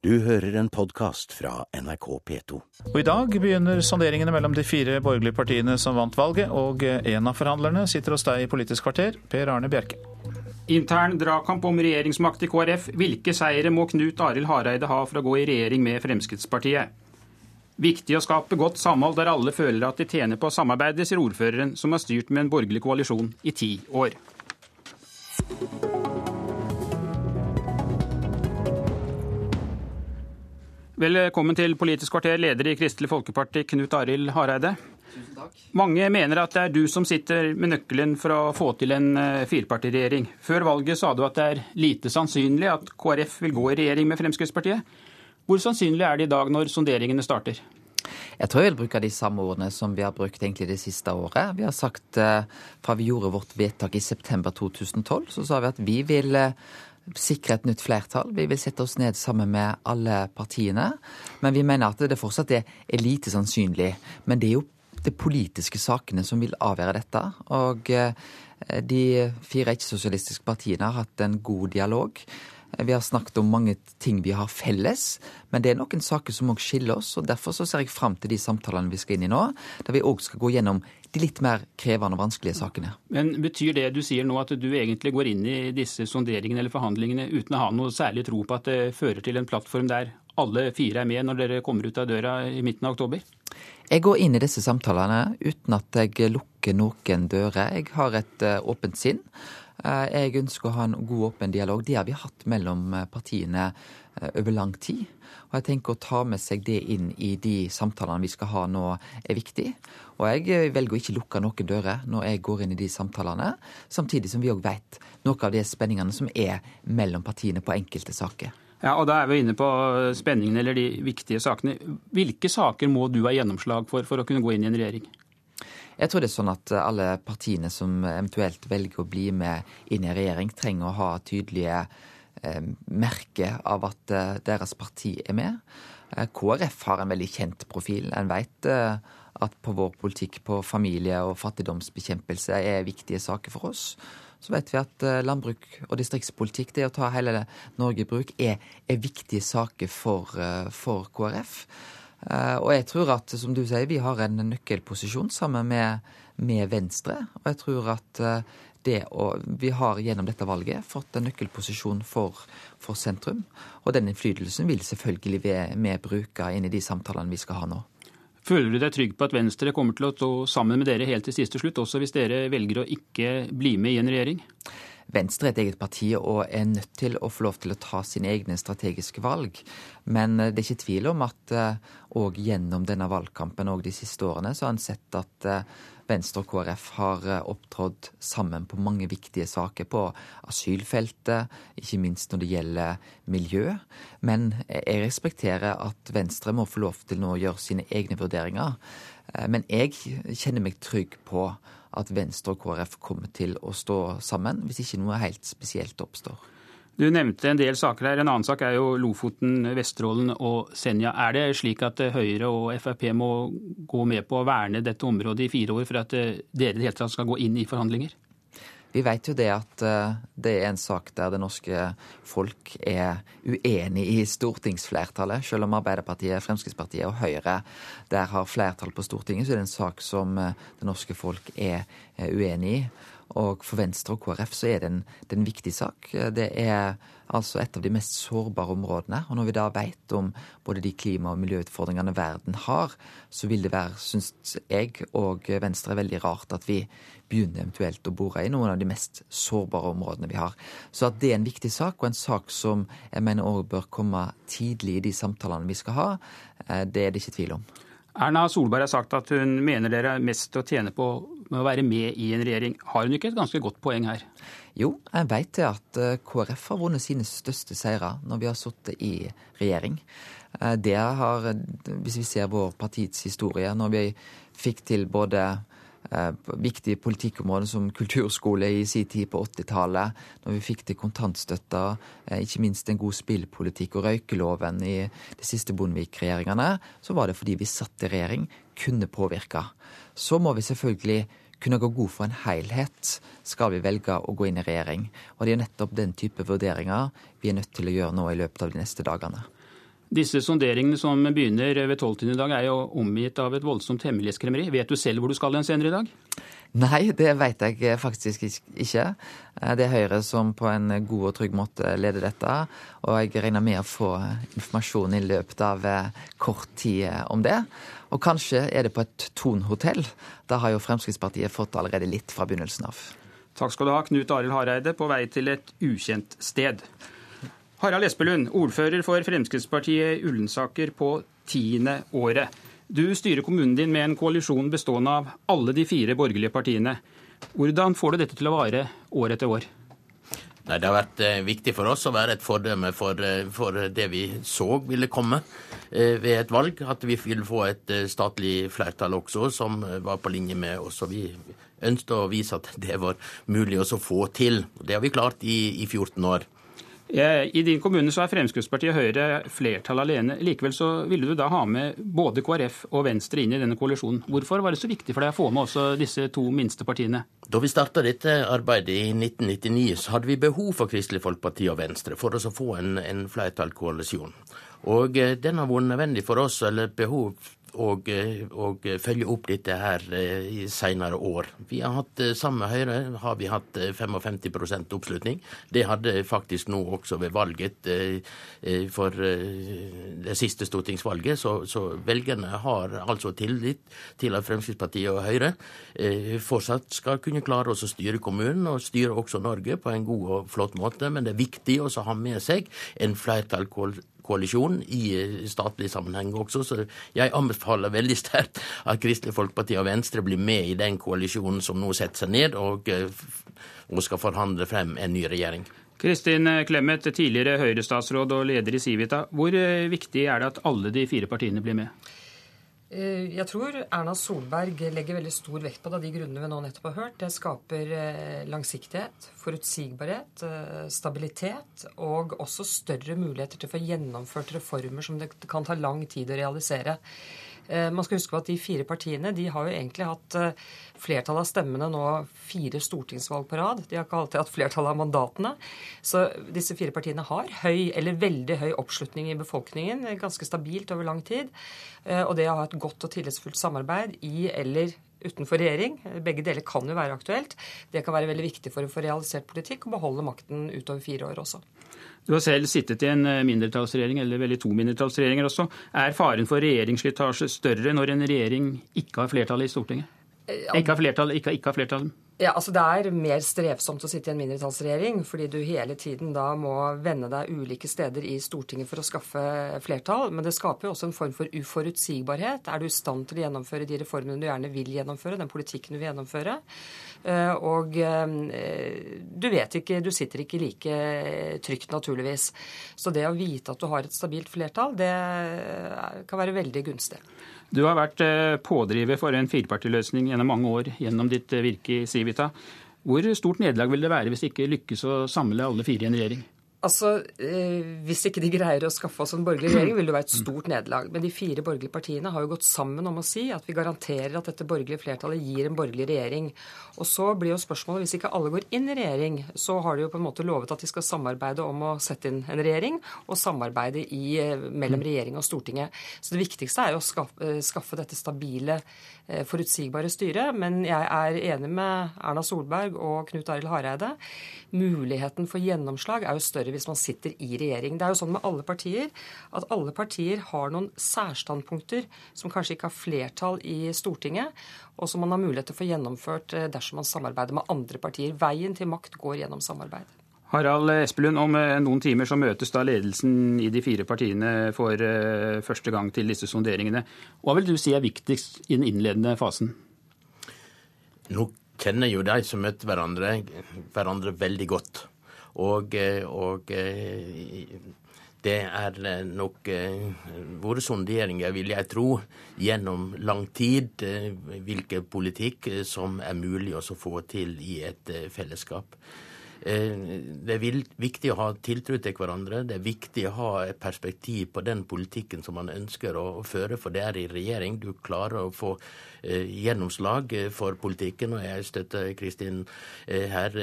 Du hører en podkast fra NRK P2. Og I dag begynner sonderingene mellom de fire borgerlige partiene som vant valget, og en av forhandlerne sitter hos deg i Politisk kvarter, Per Arne Bjerke. Intern dragkamp om regjeringsmakt i KrF. Hvilke seire må Knut Arild Hareide ha for å gå i regjering med Fremskrittspartiet? Viktig å skape godt samhold der alle føler at de tjener på å samarbeide, sier ordføreren, som har styrt med en borgerlig koalisjon i ti år. Velkommen til Politisk kvarter, leder i Kristelig Folkeparti, Knut Arild Hareide. Tusen takk. Mange mener at det er du som sitter med nøkkelen for å få til en eh, firepartiregjering. Før valget sa du at det er lite sannsynlig at KrF vil gå i regjering med Fremskrittspartiet. Hvor sannsynlig er det i dag når sonderingene starter? Jeg tror jeg vil bruke de samme ordene som vi har brukt egentlig det siste året. Vi har sagt eh, fra vi gjorde vårt vedtak i september 2012, så sa vi at vi vil eh, sikre et nytt flertall. Vi vil sette oss ned sammen med alle partiene. Men vi mener at det fortsatt er lite sannsynlig. Men det er jo de politiske sakene som vil avgjøre dette. Og eh, de fire ikke-sosialistiske partiene har hatt en god dialog. Vi har snakket om mange ting vi har felles, men det er noen saker som òg skiller oss. og Derfor så ser jeg fram til de samtalene vi skal inn i nå, der vi òg skal gå gjennom de litt mer krevende og vanskelige sakene. Men Betyr det du sier nå at du egentlig går inn i disse sonderingene eller forhandlingene uten å ha noe særlig tro på at det fører til en plattform der alle fire er med når dere kommer ut av døra i midten av oktober? Jeg går inn i disse samtalene uten at jeg lukker noen dører. Jeg har et eh, åpent sinn. Eh, jeg ønsker å ha en god, åpen dialog. Det har vi hatt mellom eh, partiene over lang tid. Og jeg tenker å ta med seg det inn i de samtalene vi skal ha nå, er viktig. Og jeg velger å ikke lukke noen dører når jeg går inn i de samtalene, samtidig som vi òg vet noe av de spenningene som er mellom partiene på enkelte saker. Ja, og Da er vi inne på spenningen eller de viktige sakene. Hvilke saker må du ha gjennomslag for for å kunne gå inn i en regjering? Jeg tror det er sånn at alle partiene som eventuelt velger å bli med inn i regjering, trenger å ha tydelige eh, merker av at eh, deres parti er med. Eh, KrF har en veldig kjent profil. En vet eh, at på vår politikk på familie- og fattigdomsbekjempelse er viktige saker for oss. Så vet vi at landbruk og distriktspolitikk, det å ta hele Norge i bruk, er, er viktige saker for, for KrF. Eh, og jeg tror at, som du sier, vi har en nøkkelposisjon sammen med, med Venstre. Og jeg tror at det å, vi har gjennom dette valget fått en nøkkelposisjon for, for sentrum. Og den innflytelsen vil selvfølgelig vi bruke inn i de samtalene vi skal ha nå. Føler du deg trygg på at Venstre kommer til å stå sammen med dere helt til siste slutt, også hvis dere velger å ikke bli med i en regjering? Venstre er et eget parti og er nødt til å få lov til å ta sine egne strategiske valg. Men det er ikke tvil om at òg gjennom denne valgkampen og de siste årene, så har en sett at Venstre og KrF har opptrådt sammen på mange viktige saker på asylfeltet, ikke minst når det gjelder miljø. Men jeg respekterer at Venstre må få lov til nå å gjøre sine egne vurderinger. Men jeg kjenner meg trygg på at Venstre og KrF kommer til å stå sammen, hvis ikke noe helt spesielt oppstår. Du nevnte en del saker her. En annen sak er jo Lofoten, Vesterålen og Senja. Er det slik at Høyre og Frp må gå med på å verne dette området i fire år for at dere i det hele tatt skal gå inn i forhandlinger? Vi vet jo det at det er en sak der det norske folk er uenig i stortingsflertallet. Selv om Arbeiderpartiet, Fremskrittspartiet og Høyre der har flertall på Stortinget, så er det en sak som det norske folk er uenig i. Og for Venstre og KrF så er det en, det er en viktig sak. Det er altså et av de mest sårbare områdene. Og når vi da vet om både de klima- og miljøutfordringene verden har, så vil det være, syns jeg og Venstre, veldig rart at vi begynner eventuelt å bore i noen av de mest sårbare områdene vi har. Så at det er en viktig sak, og en sak som jeg mener òg bør komme tidlig i de samtalene vi skal ha, eh, det er det ikke tvil om. Erna Solberg har sagt at hun mener dere er mest å tjene på med å være med i en regjering. Har hun ikke et ganske godt poeng her? Jo, jeg vet at eh, KrF har vunnet sine største seire når vi har sittet i regjering. Eh, det har, hvis vi ser vår partiets historie, når vi fikk til både eh, viktige politikkområder som kulturskole i sin tid på 80-tallet, når vi fikk til kontantstøtta, ikke minst en god spillpolitikk og røykeloven i de siste Bondevik-regjeringene, så var det fordi vi satt i regjering, kunne påvirke. Så må vi selvfølgelig kunne gå god for en helhet, skal vi velge å gå inn i regjering. Og det er nettopp den type vurderinger vi er nødt til å gjøre nå i løpet av de neste dagene. Disse sonderingene som begynner ved tolvtiden i dag, er jo omgitt av et voldsomt hemmelighetskremmeri. Vet du selv hvor du skal igjen senere i dag? Nei, det vet jeg faktisk ikke. Eh, det er Høyre som på en god og trygg måte leder dette. Og jeg regner med å få informasjon i løpet av eh, kort tid om det. Og kanskje er det på et Thon-hotell. Da har jo Fremskrittspartiet fått allerede litt fra begynnelsen av. Takk skal du ha, Knut Arild Hareide, på vei til et ukjent sted. Harald Espelund, ordfører for Fremskrittspartiet Ullensaker på tiende året. Du styrer kommunen din med en koalisjon bestående av alle de fire borgerlige partiene. Hvordan får du dette til å vare år etter år? Nei, Det har vært eh, viktig for oss å være et fordømme for, eh, for, det vi så ville komme eh, ved et valg. At vi ville få et statlig flertall også, som var på linje med oss. og Vi ønsket å vise at det var mulig å få til. Det har vi klart i, i 14 år. I din kommune så er Fremskrittspartiet og Høyre flertall alene. Likevel så ville du da ha med både KrF og Venstre inn i denne koalisjonen. Hvorfor var det så viktig for deg å få med også disse to minste partiene? Da vi starta dette arbeidet i 1999, så hadde vi behov for Kristelig Folkeparti og Venstre for å få en, en flertallskoalisjon. Og eh, den har vært nødvendig for oss, eller behov og, og, følge opp dette her eh, i senere år. Vi har hatt, samme Sammen med Høyre har vi hatt 55 eh, oppslutning. Det hadde faktisk nå også ved valget for det siste stortingsvalget. Så, så velgerne har altså tillit til at Fremskrittspartiet og Høyre fortsatt skal kunne klare oss å styre kommunen og styre også Norge på en god og flott måte. Men det er viktig også å ha med seg en flertall koalisjon i eh, statlig sammenheng også. Så jeg anbefaler veldig sterkt at Kristelig Folkeparti og Venstre blir med i den koalisjonen som nå setter seg ned og, eh, og skal forhandle frem en ny regjering. Kristin Clemet, tidligere Høyre-statsråd og leder i Civita. Hvor eh, viktig er det at alle de fire partiene blir med? Eh, jeg tror Erna Solberg legger veldig stor vekt på det, av de grunnene vi nå nettopp har hørt. Det skaper eh, langsiktighet, forutsigbarhet, eh, stabilitet og også større muligheter til å få gjennomført reformer som det kan ta lang tid å realisere. Eh, man skal huske på at De fire partiene de har jo egentlig hatt eh, flertall av stemmene nå fire stortingsvalg på rad. De har ikke alltid hatt flertall av mandatene. Så disse fire partiene har høy, eller veldig høy oppslutning i befolkningen, ganske stabilt over lang tid. Eh, og det å ha et godt og tillitsfullt samarbeid i eller utenfor regjering, begge deler kan jo være aktuelt, det kan være veldig viktig for å få realisert politikk og beholde makten utover fire år også. Du har selv sittet i en eh, mindretallsregjering, eller vel i to mindretallsregjeringer også. Er faren for regjeringsslitasje større når en regjering ikke har flertall i Stortinget? Eh, ikke har flertall, ikke, ikke har flertall ja, altså Det er mer strevsomt å sitte i en mindretallsregjering, fordi du hele tiden da må vende deg ulike steder i Stortinget for å skaffe flertall. Men det skaper jo også en form for uforutsigbarhet. Er du i stand til å gjennomføre de reformene du gjerne vil gjennomføre, den politikken du vil gjennomføre? Eh, og eh, du vet ikke, du sitter ikke like trygt, naturligvis. Så det å vite at du har et stabilt flertall, det kan være veldig gunstig. Du har vært eh, pådriver for en firepartiløsning gjennom mange år gjennom ditt eh, virke i Civita. Hvor stort nederlag vil det være hvis det ikke lykkes å samle alle fire i en regjering? Altså, eh, Hvis ikke de greier å skaffe oss en borgerlig regjering, vil det være et stort nederlag. Men de fire borgerlige partiene har jo gått sammen om å si at vi garanterer at dette borgerlige flertallet gir en borgerlig regjering. Og så blir jo spørsmålet, hvis ikke alle går inn i regjering, så har de jo på en måte lovet at de skal samarbeide om å sette inn en regjering, og samarbeide i, eh, mellom regjering og Stortinget. Så det viktigste er jo å skaffe, eh, skaffe dette stabile Eh, forutsigbare styret. Men jeg er enig med Erna Solberg og Knut Arild Hareide. Muligheten for gjennomslag er jo større hvis man sitter i regjering. Det er jo sånn med alle partier at alle partier har noen særstandpunkter som kanskje ikke har flertall i Stortinget, og som man har mulighet til å få gjennomført eh, dersom man samarbeider med andre partier. Veien til makt går gjennom samarbeid. Harald Espelund, om eh, noen timer så møtes da ledelsen i de fire partiene for eh, første gang til disse sonderingene. Hva vil du si er viktigst i den innledende fasen? Nå kjenner jo de som møter hverandre, hverandre veldig godt. Og, eh, og det er nok våre sonderinger, vil jeg tro, gjennom lang tid, hvilken politikk som er mulig å få til i et fellesskap. Eh, det er viktig å ha tiltro til hverandre. Det er viktig å ha et perspektiv på den politikken som man ønsker å føre, for det er i regjering du klarer å få eh, gjennomslag for politikken. Og jeg støtter Kristin eh, her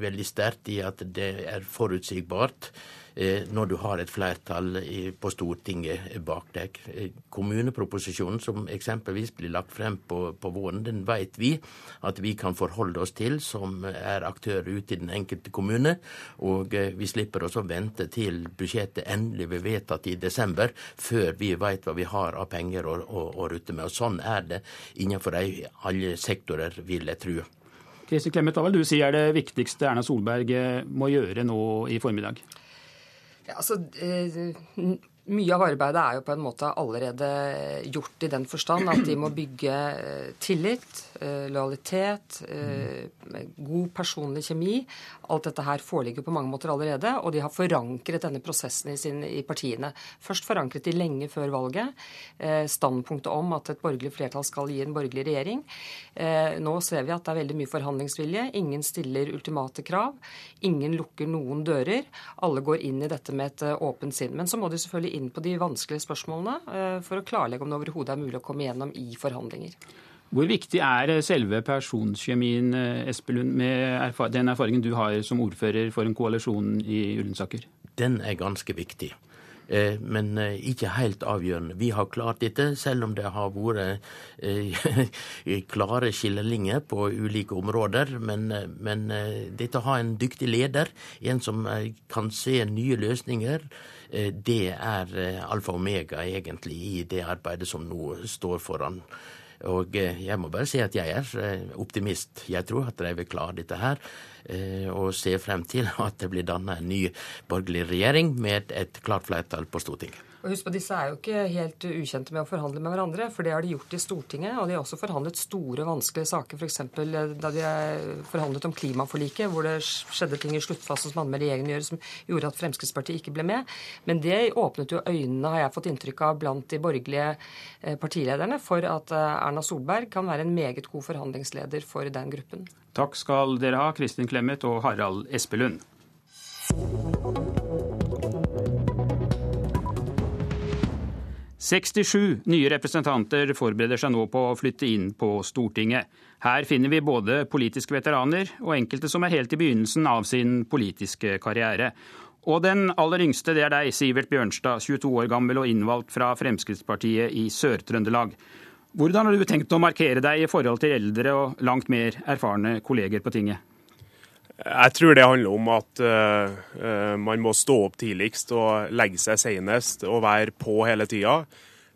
veldig sterkt i at det er forutsigbart. eh, når du har et flertall på Stortinget bak deg. Kommuneproposisjonen som eksempelvis blir lagt frem på, på våren, den vet vi at vi kan forholde oss til som er aktører ute i den enkelte kommune. Og vi slipper også vente til budsjettet endelig blir vedtatt i desember, før vi vet hva vi har av penger å, å, å rutte med. Og sånn er det innenfor alle sektorer, vil jeg tro. Kristin Clemet, hva vil du si er det viktigste Erna Solberg eh, må gjøre nå i formiddag? Ja, altså, eh, mye av arbeidet er jo på en måte allerede gjort i den forstand at de må bygge eh, tillit, eh, lojalitet, eh, god personlig kjemi. Alt dette her foreligger på mange måter allerede, og de har forankret denne prosessen i, sin, i partiene. Først forankret de lenge før valget standpunktet om at et borgerlig flertall skal gi en borgerlig regjering. Nå ser vi at det er veldig mye forhandlingsvilje. Ingen stiller ultimate krav. Ingen lukker noen dører. Alle går inn i dette med et åpent sinn. Men så må de selvfølgelig inn på de vanskelige spørsmålene eh, for å klarlegge om det overhodet er mulig å komme gjennom i forhandlinger. Hvor viktig er eh, selve personkjemien, eh, Espelund, med den erfaringen du har som ordfører for en koalisjon i Ullensaker? Den er ganske viktig. Eh, men eh, ikke helt avgjørende. Vi har klart dette, selv om det har vært eh, klare skillelinjer på ulike områder. Men, men dette å ha en dyktig leder, en som kan se nye løsninger, det er alfa og omega egentlig i det arbeidet som nå står foran. Og jeg må bare si at jeg er optimist. Jeg tror at de vil klare dette her. Eh, og ser frem til at det blir dannet en ny borgerlig regjering med et klart flertall på Stortinget. Og husk på, Disse er jo ikke helt ukjente med å forhandle med hverandre, for det har de gjort i Stortinget. Og de har også forhandlet store, vanskelige saker, f.eks. Eh, da de forhandlet om klimaforliket, hvor det skjedde ting i sluttfasen som hadde med regjeringen å gjøre, som gjorde at Fremskrittspartiet ikke ble med. Men det åpnet jo øynene, har jeg fått inntrykk av, blant de borgerlige eh, partilederne for at eh, Erna Solberg kan være en meget god forhandlingsleder for den gruppen. Takk skal dere ha, Kristin Clemet og Harald Espelund. 67 nye representanter forbereder seg nå på å flytte inn på Stortinget. Her finner vi både politiske veteraner og enkelte som er helt i begynnelsen av sin politiske karriere. Og den aller yngste, det er deg, Sivert Bjørnstad, 22 år gammel og innvalgt fra Fremskrittspartiet i Sør-Trøndelag. Hvordan har du tenkt å markere deg i forhold til eldre og langt mer erfarne kolleger på tinget? Jeg tror det handler om at uh, man må stå opp tidligst og legge seg senest og være på hele tida.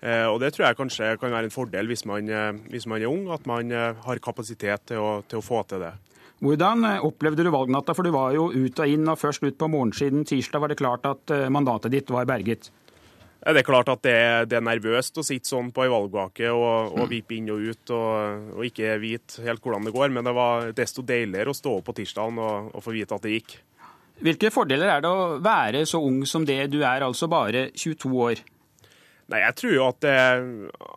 Uh, og Det tror jeg kanskje kan være en fordel hvis man, uh, hvis man er ung, at man har kapasitet til å, til å, få til det. Hvordan opplevde du valgnatta, for du var jo ut og inn, og først ut på morgensiden tirsdag var det klart at mandatet ditt var berget? Det er klart at det det er nervøst å sitte sånn på ei valgvake og, og vippe inn og ut og, og, ikke vite helt hvordan det går, men det var desto deiligere å stå opp på tirsdagen og, og få vite at det gikk. Hvilke fordeler er det å være så ung som det du er, altså bare 22 år? Nei, Jeg tror jo at, det,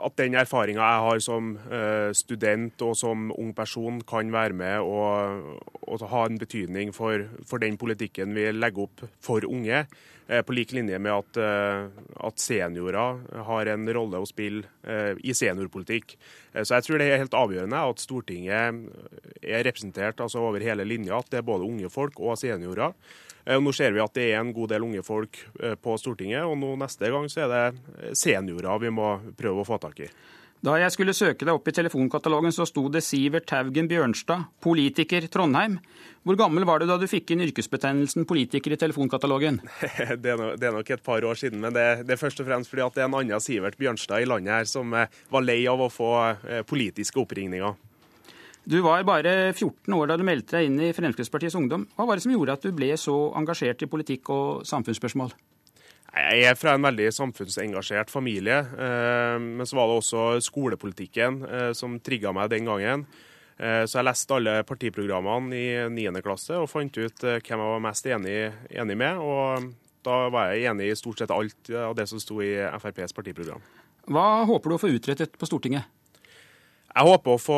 at den erfaringa jeg har som uh, student og som ung person, kan være med og, og ha en betydning for, for, den politikken vi legger opp for unge. Uh, på lik linje med at, at, seniorer har en rolle å spille i seniorpolitikk. så jeg tror det er helt avgjørende at Stortinget er representert altså over hele linja. At det er både unge folk og seniorer. Eh, nå ser vi at det er en god del unge folk eh, på Stortinget, og nå neste gang så er det eh, seniorer vi må prøve å få tak i. Da jeg skulle søke deg opp i telefonkatalogen, så sto det Sivert Haugen Bjørnstad, politiker Trondheim. Hvor gammel var du da du fikk inn yrkesbetegnelsen politiker i telefonkatalogen? Det er, nok, det er nok et par år siden, men det, det, er først og fremst fordi at det er en annen Sivert Bjørnstad i landet her som var lei av å få politiske oppringninger. Du var bare 14 år da du meldte deg inn i Fremskrittspartiets Ungdom. Hva var det som gjorde at du ble så engasjert i politikk og samfunnsspørsmål? Jeg er fra en veldig samfunnsengasjert familie, eh, men så var det også skolepolitikken eh, som trigga meg den gangen. Eh, så jeg leste alle partiprogrammene i 9. klasse og fant ut hvem jeg var mest enig, enig med. Og da var jeg enig i stort sett alt av det som sto i FrPs partiprogram. Hva håper du å få utrettet på Stortinget? Jeg håper å få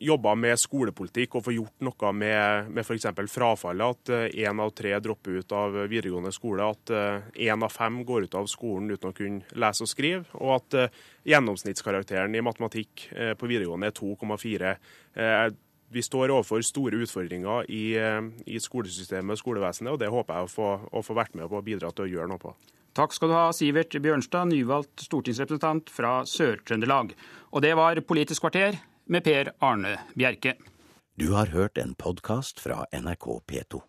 jobba med skolepolitikk og få gjort noe med, med f.eks. frafallet. At én eh, av tre dropper ut av videregående skole. At én eh, av fem går ut av skolen uten å kunne lese og skrive. Og at eh, gjennomsnittskarakteren i matematikk på videregående er 2,4. Vi står overfor store utfordringer i, i skolesystemet og skolevesenet, og det håper jeg å få, å få vært med på å bidra til å gjøre noe på. Takk skal du ha, Sivert Bjørnstad, nyvalgt stortingsrepresentant fra Sør-Trøndelag. Og det var Politisk kvarter med Per Arne Bjerke. Du har hørt en podkast fra NRK P2.